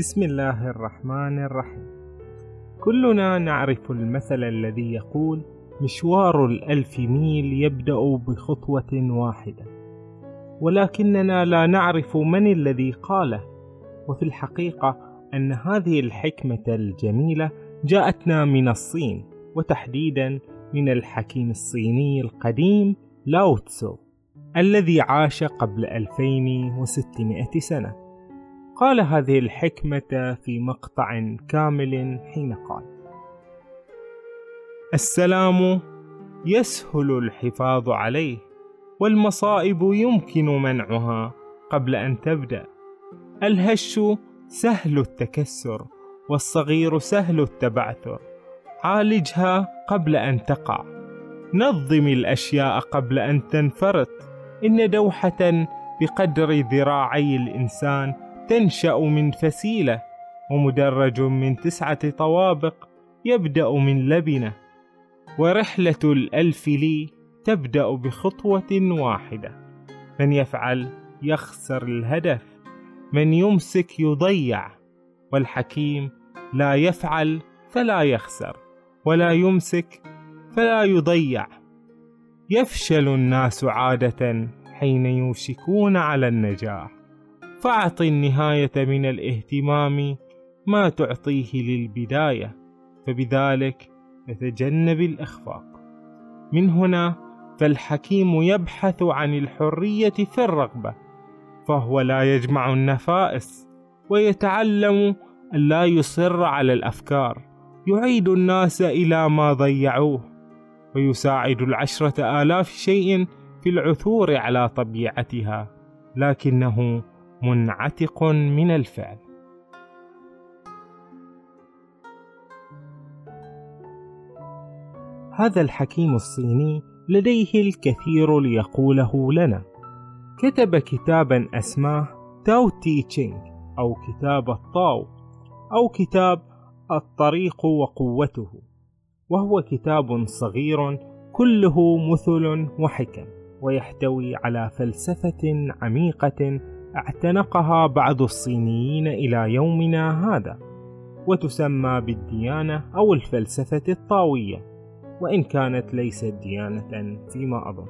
بسم الله الرحمن الرحيم. كلنا نعرف المثل الذي يقول مشوار الألف ميل يبدأ بخطوة واحدة. ولكننا لا نعرف من الذي قاله. وفي الحقيقة أن هذه الحكمة الجميلة جاءتنا من الصين وتحديدا من الحكيم الصيني القديم لاو تسو الذي عاش قبل 2600 سنة. قال هذه الحكمة في مقطع كامل حين قال. السلام يسهل الحفاظ عليه والمصائب يمكن منعها قبل أن تبدأ. الهش سهل التكسر والصغير سهل التبعثر. عالجها قبل أن تقع. نظم الأشياء قبل أن تنفرط. إن دوحة بقدر ذراعي الإنسان تنشأ من فسيلة ومدرج من تسعة طوابق يبدأ من لبنة. ورحلة الألف لي تبدأ بخطوة واحدة. من يفعل يخسر الهدف من يمسك يضيع والحكيم لا يفعل فلا يخسر ولا يمسك فلا يضيع. يفشل الناس عادة حين يوشكون على النجاح. فأعط النهاية من الاهتمام ما تعطيه للبداية فبذلك يتجنب الإخفاق. من هنا فالحكيم يبحث عن الحرية في الرغبة فهو لا يجمع النفائس ويتعلم أن لا يصر على الأفكار يعيد الناس إلى ما ضيعوه ويساعد العشرة آلاف شيء في العثور على طبيعتها لكنه منعتق من الفعل. هذا الحكيم الصيني لديه الكثير ليقوله لنا. كتب كتابا أسماه تاو تي تشينغ أو كتاب الطاو أو كتاب الطريق وقوته وهو كتاب صغير كله مثل وحكم ويحتوي على فلسفة عميقة اعتنقها بعض الصينيين إلى يومنا هذا وتسمى بالديانة أو الفلسفة الطاوية وإن كانت ليست ديانة فيما أظن.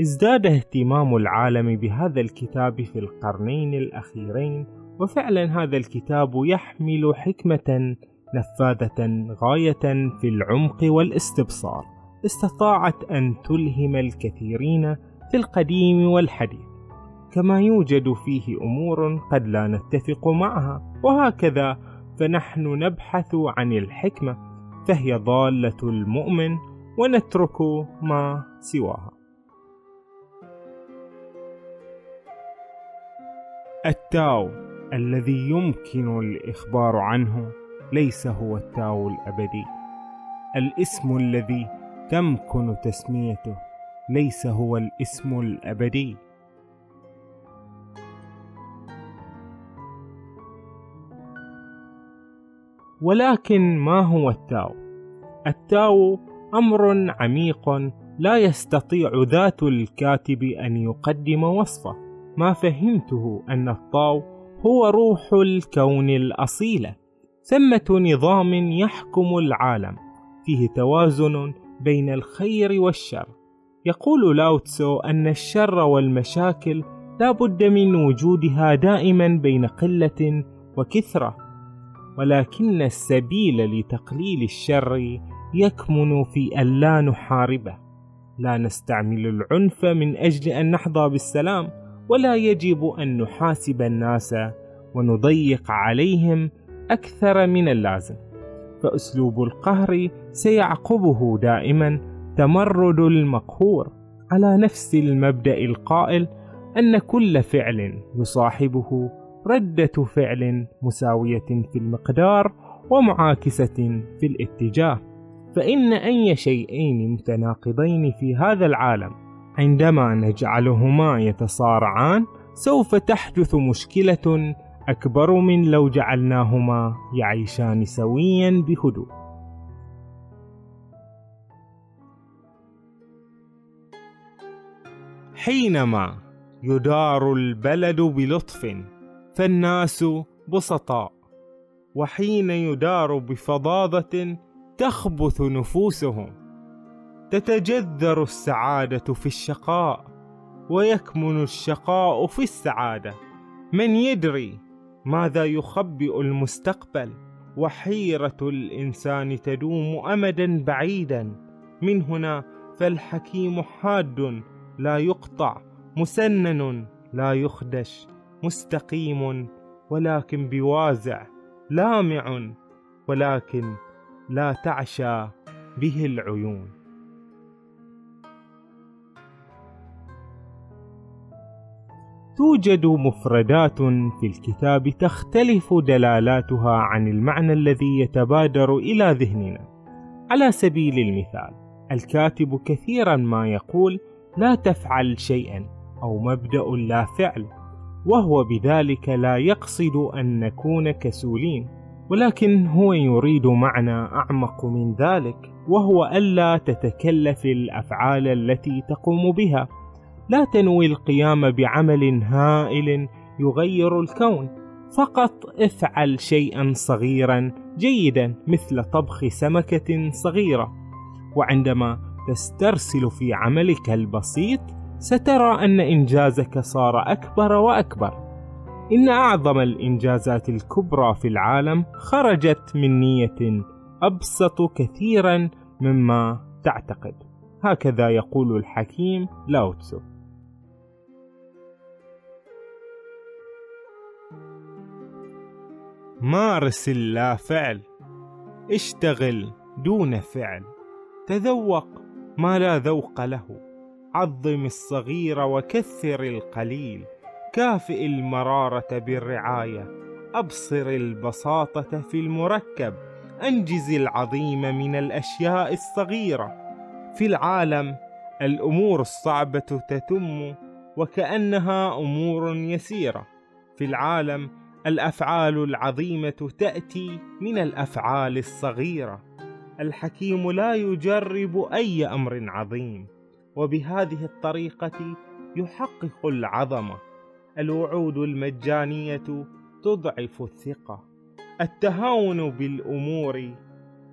ازداد اهتمام العالم بهذا الكتاب في القرنين الأخيرين وفعلا هذا الكتاب يحمل حكمة نفاذة غاية في العمق والاستبصار استطاعت أن تلهم الكثيرين في القديم والحديث كما يوجد فيه أمور قد لا نتفق معها. وهكذا فنحن نبحث عن الحكمة فهي ضالة المؤمن ونترك ما سواها. التاو الذي يمكن الإخبار عنه ليس هو التاو الأبدي. الاسم الذي تمكن تسميته ليس هو الاسم الأبدي. ولكن ما هو التاو؟ التاو أمر عميق لا يستطيع ذات الكاتب أن يقدم وصفه. ما فهمته أن الطاو هو روح الكون الأصيلة. ثمة نظام يحكم العالم. فيه توازن بين الخير والشر. يقول لاوتسو أن الشر والمشاكل لا بد من وجودها دائما بين قلة وكثرة ولكن السبيل لتقليل الشر يكمن في أن لا نحاربه. لا نستعمل العنف من أجل أن نحظى بالسلام ولا يجب أن نحاسب الناس ونضيق عليهم أكثر من اللازم. فأسلوب القهر سيعقبه دائما تمرد المقهور على نفس المبدأ القائل أن كل فعل يصاحبه ردة فعل مساوية في المقدار ومعاكسة في الاتجاه. فإن أي شيئين متناقضين في هذا العالم عندما نجعلهما يتصارعان سوف تحدث مشكلة أكبر من لو جعلناهما يعيشان سويا بهدوء. حينما يدار البلد بلطف فالناس بسطاء. وحين يدار بفظاظة تخبث نفوسهم. تتجذر السعادة في الشقاء ويكمن الشقاء في السعادة. من يدري ماذا يخبئ المستقبل؟ وحيرة الإنسان تدوم أمدا بعيدا. من هنا فالحكيم حاد لا يقطع مسنن لا يخدش مستقيم ولكن بوازع لامع ولكن لا تعشى به العيون. توجد مفردات في الكتاب تختلف دلالاتها عن المعنى الذي يتبادر إلى ذهننا. على سبيل المثال الكاتب كثيرا ما يقول لا تفعل شيئا أو مبدأ لا فعل وهو بذلك لا يقصد أن نكون كسولين ولكن هو يريد معنى أعمق من ذلك وهو ألا تتكلف الأفعال التي تقوم بها. لا تنوي القيام بعمل هائل يغير الكون فقط افعل شيئا صغيرا جيدا مثل طبخ سمكة صغيرة وعندما تسترسل في عملك البسيط سترى أن إنجازك صار أكبر وأكبر. إن أعظم الإنجازات الكبرى في العالم خرجت من نية أبسط كثيرا مما تعتقد. هكذا يقول الحكيم لاوتسو. مارس اللا فعل اشتغل دون فعل. تذوق ما لا ذوق له. عظم الصغير وكثر القليل. كافئ المرارة بالرعاية. أبصر البساطة في المركب. أنجز العظيم من الأشياء الصغيرة. في العالم الأمور الصعبة تتم وكأنها أمور يسيرة. في العالم الأفعال العظيمة تأتي من الأفعال الصغيرة. الحكيم لا يجرب أي أمر عظيم وبهذه الطريقة يحقق العظمة. الوعود المجانية تضعف الثقة. التهاون بالأمور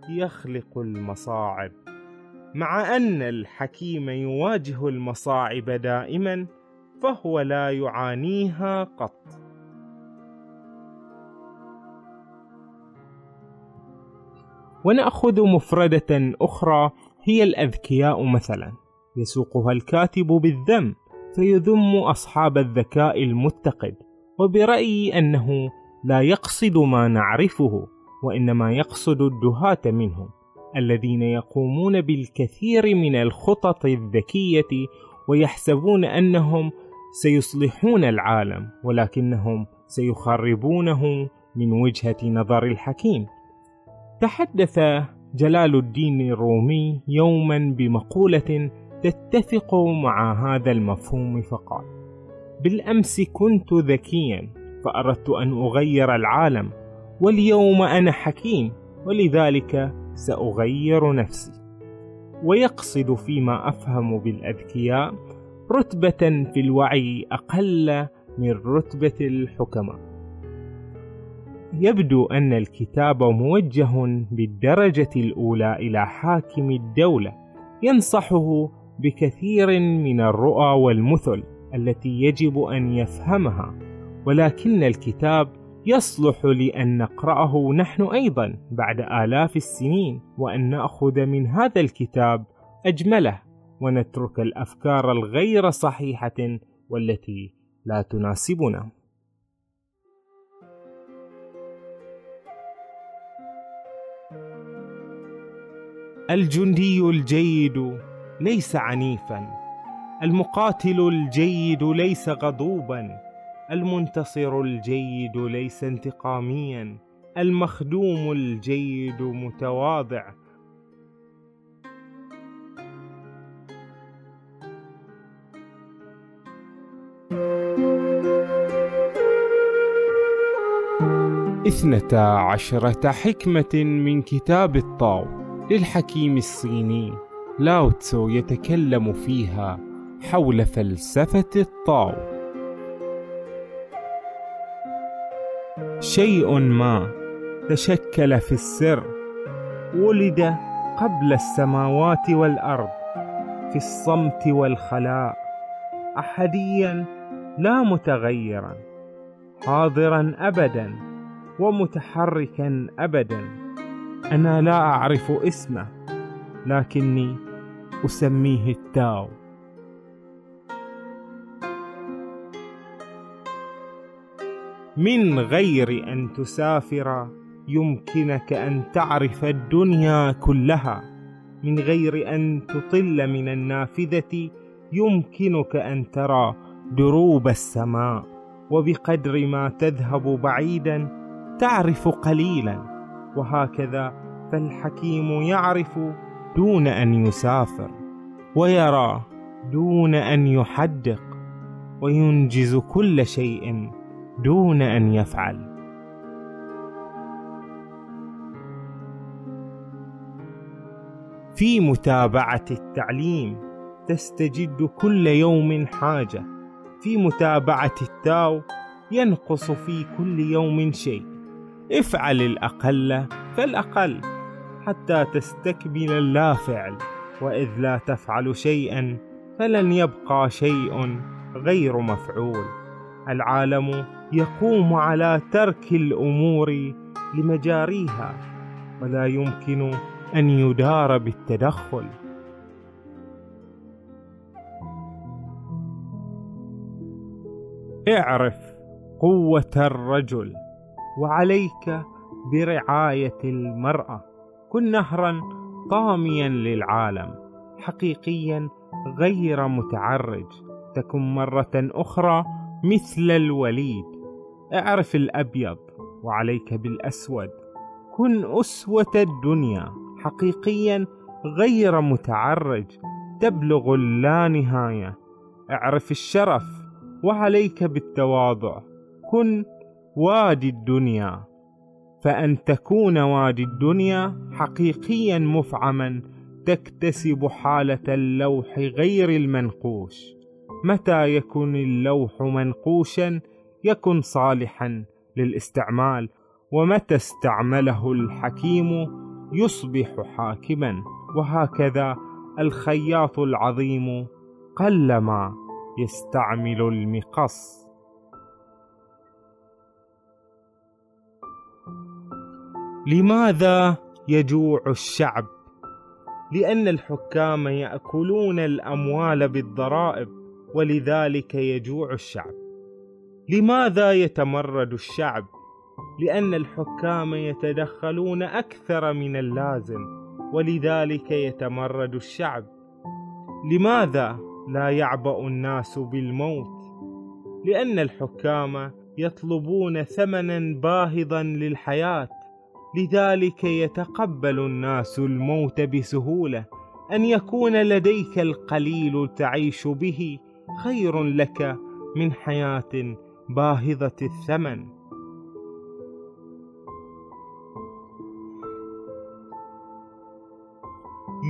يخلق المصاعب. مع أن الحكيم يواجه المصاعب دائما فهو لا يعانيها قط. ونأخذ مفردة أخرى هي الأذكياء مثلا. يسوقها الكاتب بالذم فيذم أصحاب الذكاء المتقد وبرأيي أنه لا يقصد ما نعرفه وإنما يقصد الدهاة منهم الذين يقومون بالكثير من الخطط الذكية ويحسبون أنهم سيصلحون العالم ولكنهم سيخربونه من وجهة نظر الحكيم. تحدث جلال الدين الرومي يوما بمقولة تتفق مع هذا المفهوم فقال: بالأمس كنت ذكيا فأردت أن أغير العالم، واليوم أنا حكيم ولذلك سأغير نفسي. ويقصد فيما أفهم بالأذكياء رتبة في الوعي أقل من رتبة الحكماء. يبدو أن الكتاب موجه بالدرجة الأولى إلى حاكم الدولة ينصحه بكثير من الرؤى والمثل التي يجب أن يفهمها ولكن الكتاب يصلح لأن نقرأه نحن أيضا بعد آلاف السنين وأن نأخذ من هذا الكتاب أجمله ونترك الأفكار الغير صحيحة والتي لا تناسبنا. الجندي الجيد ليس عنيفا. المقاتل الجيد ليس غضوبا. المنتصر الجيد ليس انتقاميا. المخدوم الجيد متواضع. اثنتا عشرة حكمة من كتاب الطاو. للحكيم الصيني لاو تسو يتكلم فيها حول فلسفة الطاو. شيء ما تشكل في السر ولد قبل السماوات والأرض في الصمت والخلاء احديا لا متغيرا حاضرا ابدا ومتحركا ابدا. أنا لا أعرف اسمه لكني أسميه التاو. من غير أن تسافر يمكنك أن تعرف الدنيا كلها. من غير أن تطل من النافذة يمكنك أن ترى دروب السماء. وبقدر ما تذهب بعيدا تعرف قليلا. وهكذا فالحكيم يعرف دون أن يسافر ويرى دون أن يحدق وينجز كل شيء دون أن يفعل. في متابعة التعليم تستجد كل يوم حاجة في متابعة التاو ينقص في كل يوم شيء. افعل الأقل فالأقل حتى تستكمل اللا فعل وإذ لا تفعل شيئا فلن يبقى شيء غير مفعول. العالم يقوم على ترك الأمور لمجاريها ولا يمكن أن يدار بالتدخل. اعرف قوة الرجل. وعليك برعاية المرأة كن نهرا طاميا للعالم حقيقيا غير متعرج تكن مرة أخرى مثل الوليد. أعرف الأبيض وعليك بالأسود كن أسوة الدنيا حقيقيا غير متعرج تبلغ اللانهايه أعرف الشرف وعليك بالتواضع كن وادي الدنيا فأن تكون وادي الدنيا حقيقيا مفعما تكتسب حالة اللوح غير المنقوش. متى يكن اللوح منقوشا؟ يكن صالحا للاستعمال ومتى استعمله الحكيم؟ يصبح حاكما. وهكذا الخياط العظيم قلما يستعمل المقص. لماذا يجوع الشعب؟ لأن الحكام يأكلون الأموال بالضرائب ولذلك يجوع الشعب. لماذا يتمرد الشعب؟ لأن الحكام يتدخلون أكثر من اللازم ولذلك يتمرد الشعب. لماذا لا يعبأ الناس بالموت؟ لأن الحكام يطلبون ثمنا باهظا للحياة. لذلك يتقبل الناس الموت بسهولة أن يكون لديك القليل تعيش به خير لك من حياة باهظة الثمن.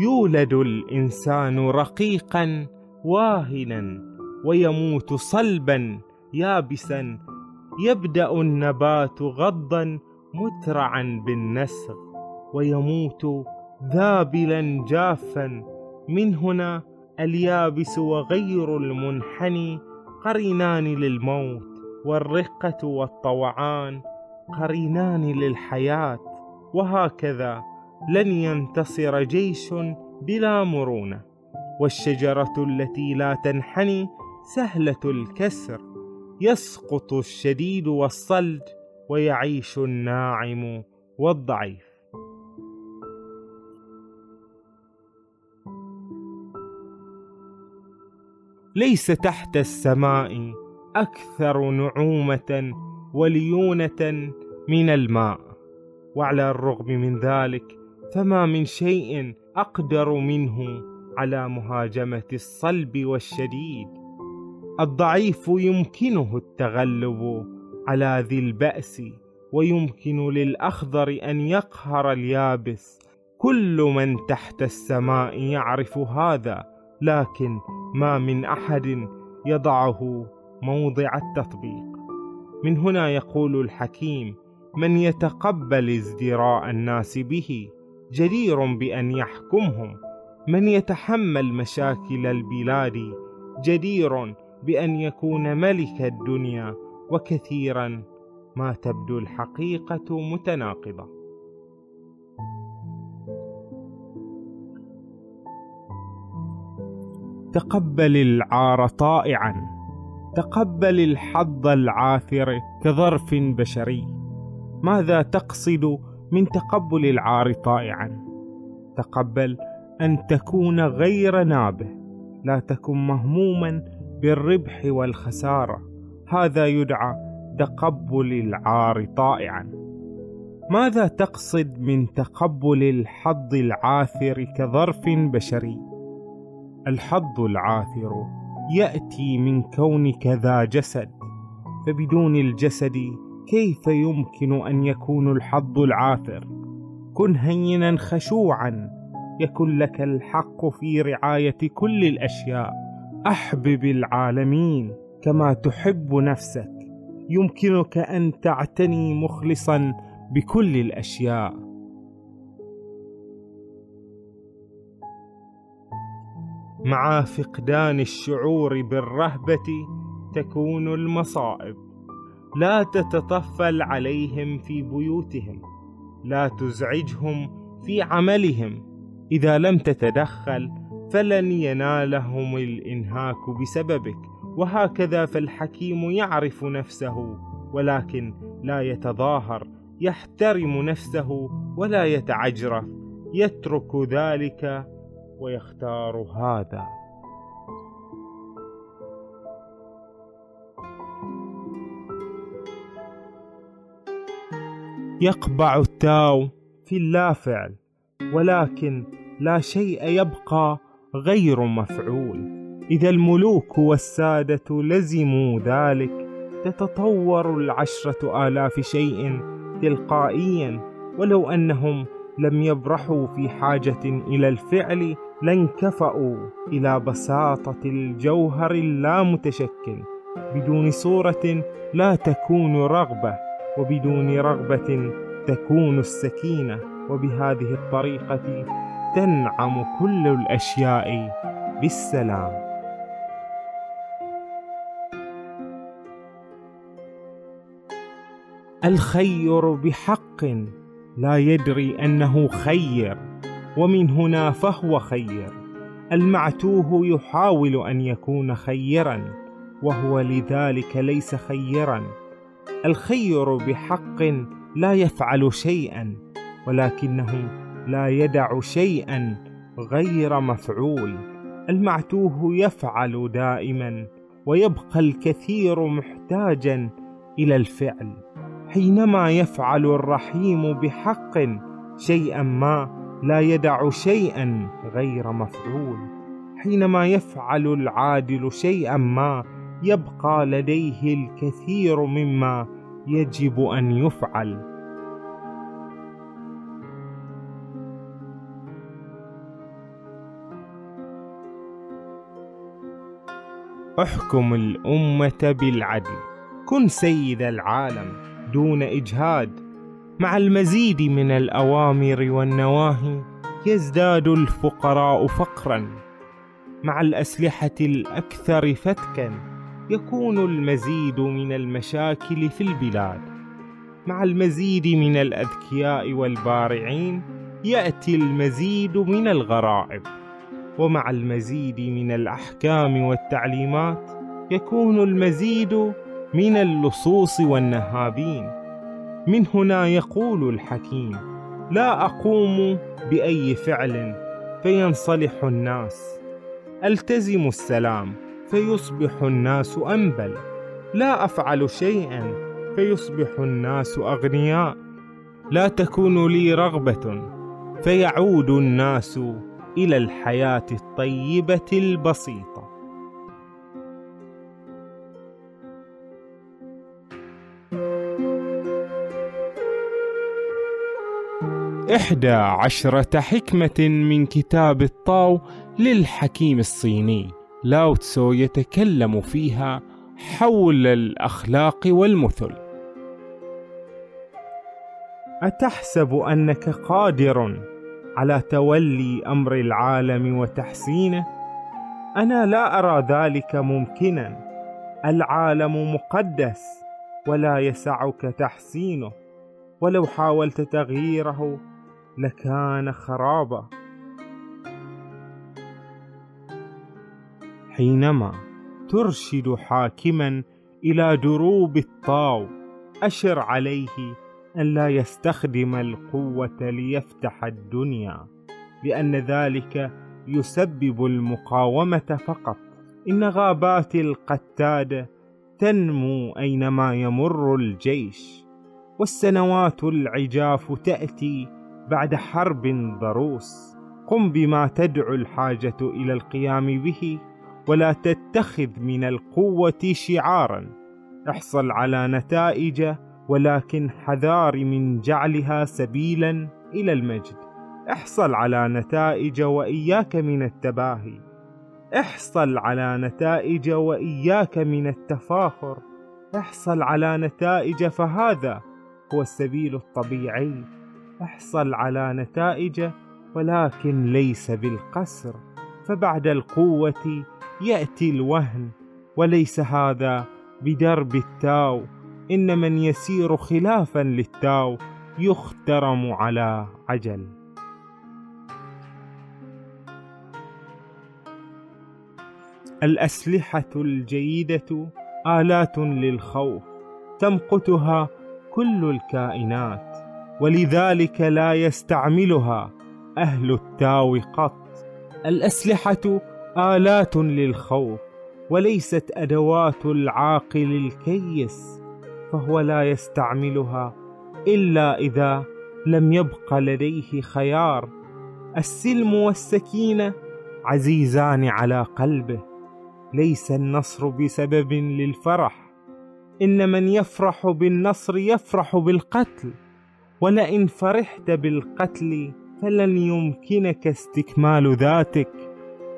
يولد الإنسان رقيقا واهنا ويموت صلبا يابسا يبدأ النبات غضا مترعا بالنسغ ويموت ذابلا جافا. من هنا اليابس وغير المنحني قرينان للموت والرقة والطوعان قرينان للحياة. وهكذا لن ينتصر جيش بلا مرونة. والشجرة التي لا تنحني سهلة الكسر. يسقط الشديد والصلد ويعيش الناعم والضعيف. ليس تحت السماء أكثر نعومة وليونة من الماء وعلى الرغم من ذلك فما من شيء أقدر منه على مهاجمة الصلب والشديد. الضعيف يمكنه التغلب على ذي البأس ويمكن للأخضر أن يقهر اليابس. كل من تحت السماء يعرف هذا لكن ما من أحد يضعه موضع التطبيق. من هنا يقول الحكيم من يتقبل ازدراء الناس به جدير بأن يحكمهم. من يتحمل مشاكل البلاد جدير بأن يكون ملك الدنيا وكثيرا ما تبدو الحقيقة متناقضة. تقبل العار طائعا. تقبل الحظ العاثر كظرف بشري. ماذا تقصد من تقبل العار طائعا؟ تقبل أن تكون غير نابه. لا تكن مهموما بالربح والخسارة. هذا يدعى تقبل العار طائعا. ماذا تقصد من تقبل الحظ العاثر كظرف بشري؟ الحظ العاثر يأتي من كونك ذا جسد فبدون الجسد كيف يمكن أن يكون الحظ العاثر؟ كن هينا خشوعا يكن لك الحق في رعاية كل الأشياء أحبب العالمين. كما تحب نفسك يمكنك أن تعتني مخلصا بكل الأشياء. مع فقدان الشعور بالرهبة تكون المصائب. لا تتطفل عليهم في بيوتهم لا تزعجهم في عملهم. إذا لم تتدخل فلن ينالهم الإنهاك بسببك. وهكذا فالحكيم يعرف نفسه ولكن لا يتظاهر يحترم نفسه ولا يتعجرف يترك ذلك ويختار هذا. يقبع التاو في اللافعل ولكن لا شيء يبقى غير مفعول. إذا الملوك والسادة لزموا ذلك تتطور العشرة آلاف شيء تلقائيا ولو أنهم لم يبرحوا في حاجة إلى الفعل لانكفأوا إلى بساطة الجوهر اللامتشكل. بدون صورة لا تكون رغبة وبدون رغبة تكون السكينة. وبهذه الطريقة تنعم كل الأشياء بالسلام. الخير بحق لا يدري أنه خير ومن هنا فهو خير. المعتوه يحاول أن يكون خيرا وهو لذلك ليس خيرا. الخير بحق لا يفعل شيئا ولكنه لا يدع شيئا غير مفعول. المعتوه يفعل دائما ويبقى الكثير محتاجا إلى الفعل. حينما يفعل الرحيم بحق شيئا ما لا يدع شيئا غير مفعول. حينما يفعل العادل شيئا ما يبقى لديه الكثير مما يجب أن يفعل. أحكم الأمة بالعدل. كن سيد العالم. دون إجهاد. مع المزيد من الأوامر والنواهي يزداد الفقراء فقرا. مع الأسلحة الأكثر فتكا يكون المزيد من المشاكل في البلاد. مع المزيد من الأذكياء والبارعين يأتي المزيد من الغرائب. ومع المزيد من الأحكام والتعليمات يكون المزيد من اللصوص والنهابين. من هنا يقول الحكيم لا أقوم بأي فعل فينصلح الناس. ألتزم السلام فيصبح الناس أنبل. لا أفعل شيئا فيصبح الناس أغنياء. لا تكون لي رغبة فيعود الناس إلى الحياة الطيبة البسيطة. إحدى عشرة حكمة من كتاب الطاو للحكيم الصيني لاو تسو يتكلم فيها حول الأخلاق والمثل. أتحسب أنك قادر على تولي أمر العالم وتحسينه؟ أنا لا أرى ذلك ممكنا. العالم مقدس ولا يسعك تحسينه. ولو حاولت تغييره لكان خرابا. حينما ترشد حاكما إلى دروب الطاو أشر عليه أن لا يستخدم القوة ليفتح الدنيا لأن ذلك يسبب المقاومة فقط. إن غابات القتادة تنمو أينما يمر الجيش والسنوات العجاف تأتي بعد حرب ضروس. قم بما تدعو الحاجة إلى القيام به ولا تتخذ من القوة شعارا. احصل على نتائج ولكن حذار من جعلها سبيلا إلى المجد. احصل على نتائج وإياك من التباهي. احصل على نتائج وإياك من التفاخر. احصل على نتائج فهذا هو السبيل الطبيعي. أحصل على نتائج ولكن ليس بالقسر فبعد القوة يأتي الوهن وليس هذا بدرب التاو. إن من يسير خلافا للتاو يخترم على عجل. الأسلحة الجيدة آلات للخوف تمقتها كل الكائنات. ولذلك لا يستعملها أهل التاو قط. الأسلحة آلات للخوف وليست أدوات العاقل الكيس فهو لا يستعملها إلا إذا لم يبق لديه خيار. السلم والسكينة عزيزان على قلبه ليس النصر بسبب للفرح. إن من يفرح بالنصر يفرح بالقتل ولئن فرحت بالقتل فلن يمكنك استكمال ذاتك.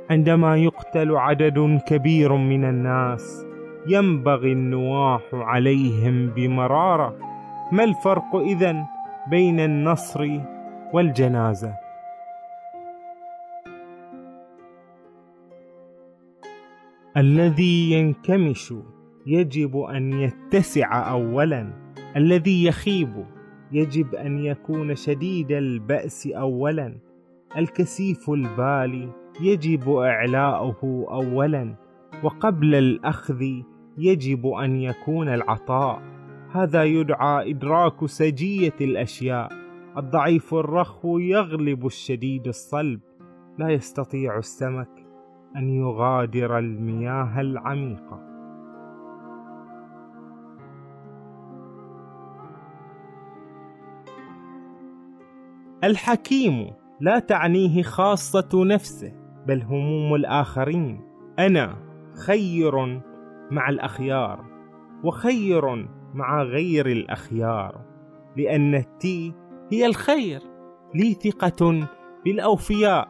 عندما يقتل عدد كبير من الناس ينبغي النواح عليهم بمرارة. ما الفرق اذن بين النصر والجنازة؟ الذي ينكمش يجب أن يتسع اولا. الذي يخيب يجب أن يكون شديد البأس اولا. الكسيف البالي يجب إعلاؤه أولا وقبل الأخذ يجب أن يكون العطاء. هذا يدعى إدراك سجية الأشياء. الضعيف الرخو يغلب الشديد الصلب. لا يستطيع السمك أن يغادر المياه العميقة. الحكيم لا تعنيه خاصة نفسه بل هموم الآخرين. أنا خير مع الأخيار وخير مع غير الأخيار لأن التي هي الخير. لي ثقة بالأوفياء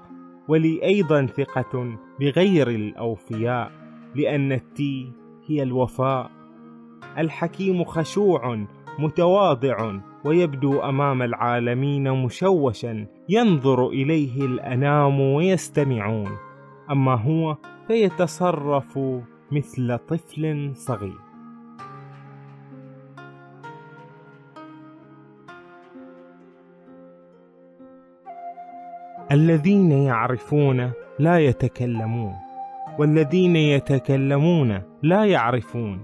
ولي أيضا ثقة بغير الأوفياء لأن التي هي الوفاء. الحكيم خشوع متواضع ويبدو أمام العالمين مشوشا ينظر إليه الأنام ويستمعون. أما هو فيتصرف مثل طفل صغير. الذين يعرفون لا يتكلمون والذين يتكلمون لا يعرفون.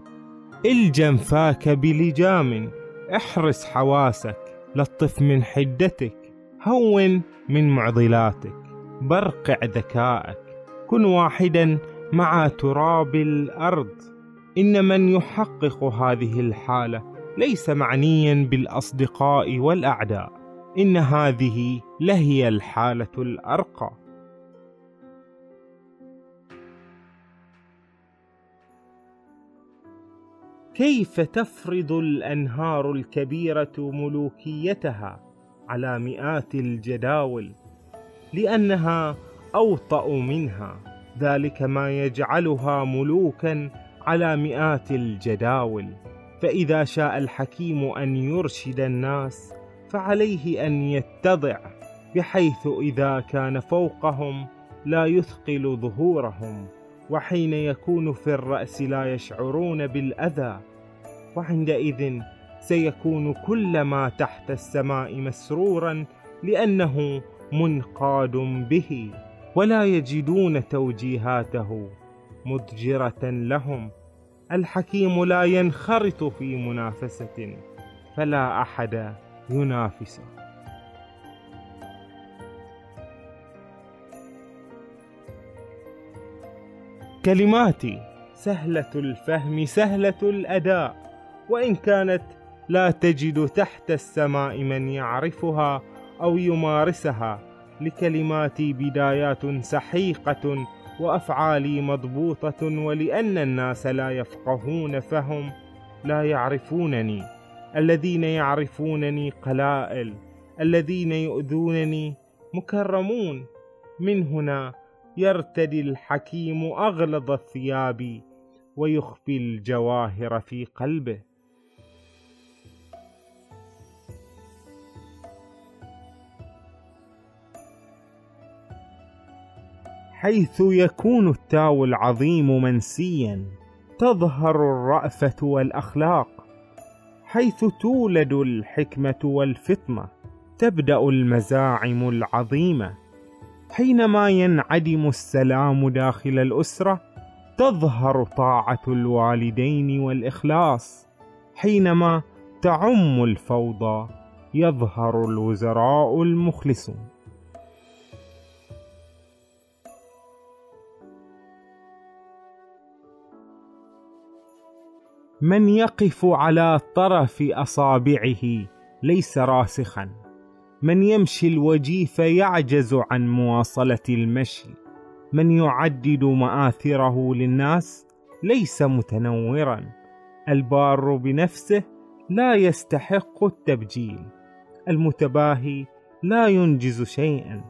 إلجم فاك بلجام احرس حواسك لطف من حدتك هون من معضلاتك برقع ذكائك كن واحدا مع تراب الأرض. إن من يحقق هذه الحالة ليس معنيا بالأصدقاء والأعداء. إن هذه لهي الحالة الأرقى. كيف تفرض الأنهار الكبيرة ملوكيتها على مئات الجداول لأنها أوطأ منها؟ ذلك ما يجعلها ملوكا على مئات الجداول. فإذا شاء الحكيم أن يرشد الناس فعليه أن يتضع بحيث إذا كان فوقهم لا يثقل ظهورهم وحين يكون في الرأس لا يشعرون بالأذى. وعندئذ سيكون كل ما تحت السماء مسرورا لأنه منقاد به ولا يجدون توجيهاته مضجرة لهم. الحكيم لا ينخرط في منافسة فلا أحد ينافسه. كلماتي سهلة الفهم سهلة الأداء. وإن كانت لا تجد تحت السماء من يعرفها أو يمارسها لكلماتي بدايات سحيقة وأفعالي مضبوطة ولأن الناس لا يفقهون فهم لا يعرفونني. الذين يعرفونني قلائل الذين يؤذونني مكرمون. من هنا يرتدي الحكيم أغلظ الثياب ويخفي الجواهر في قلبه. حيث يكون التاو العظيم منسيا تظهر الرأفة والأخلاق حيث تولد الحكمة والفطنة تبدأ المزاعم العظيمة. حينما ينعدم السلام داخل الأسرة تظهر طاعة الوالدين والإخلاص. حينما تعم الفوضى يظهر الوزراء المخلصون. من يقف على طرف أصابعه ليس راسخا. من يمشي الوجيف يعجز عن مواصلة المشي. من يعدد مآثره للناس ليس متنورا. البار بنفسه لا يستحق التبجيل. المتباهي لا ينجز شيئا.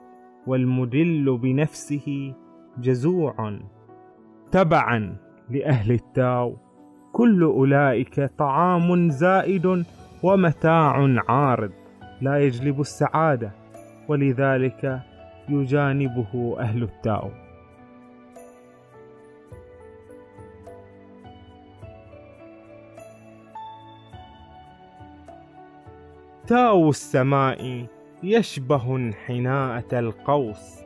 والمدل بنفسه جزوع. تبعا لأهل التاو. كل أولئك طعام زائد ومتاع عارض لا يجلب السعادة ولذلك يجانبه أهل التاو تاو السماء يشبه انحناءة القوس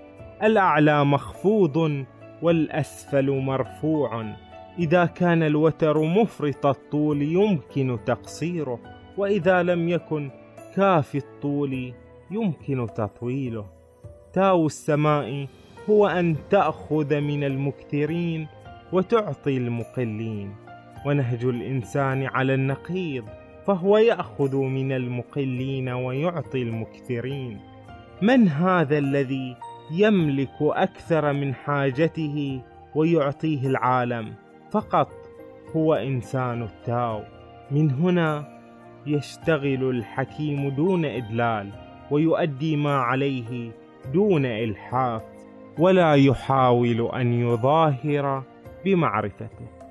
الأعلى مخفوض والأسفل مرفوع. إذا كان الوتر مفرط الطول يمكن تقصيره وإذا لم يكن كافي الطول يمكن تطويله. تاو السماء هو أن تأخذ من المكثرين وتعطي المقلين. ونهج الإنسان على النقيض فهو يأخذ من المقلين ويعطي المكثرين. من هذا الذي يملك أكثر من حاجته ويعطيه العالم؟ فقط هو إنسان التاو. من هنا يشتغل الحكيم دون إدلال ويؤدي ما عليه دون إلحاف ولا يحاول أن يظاهر بمعرفته.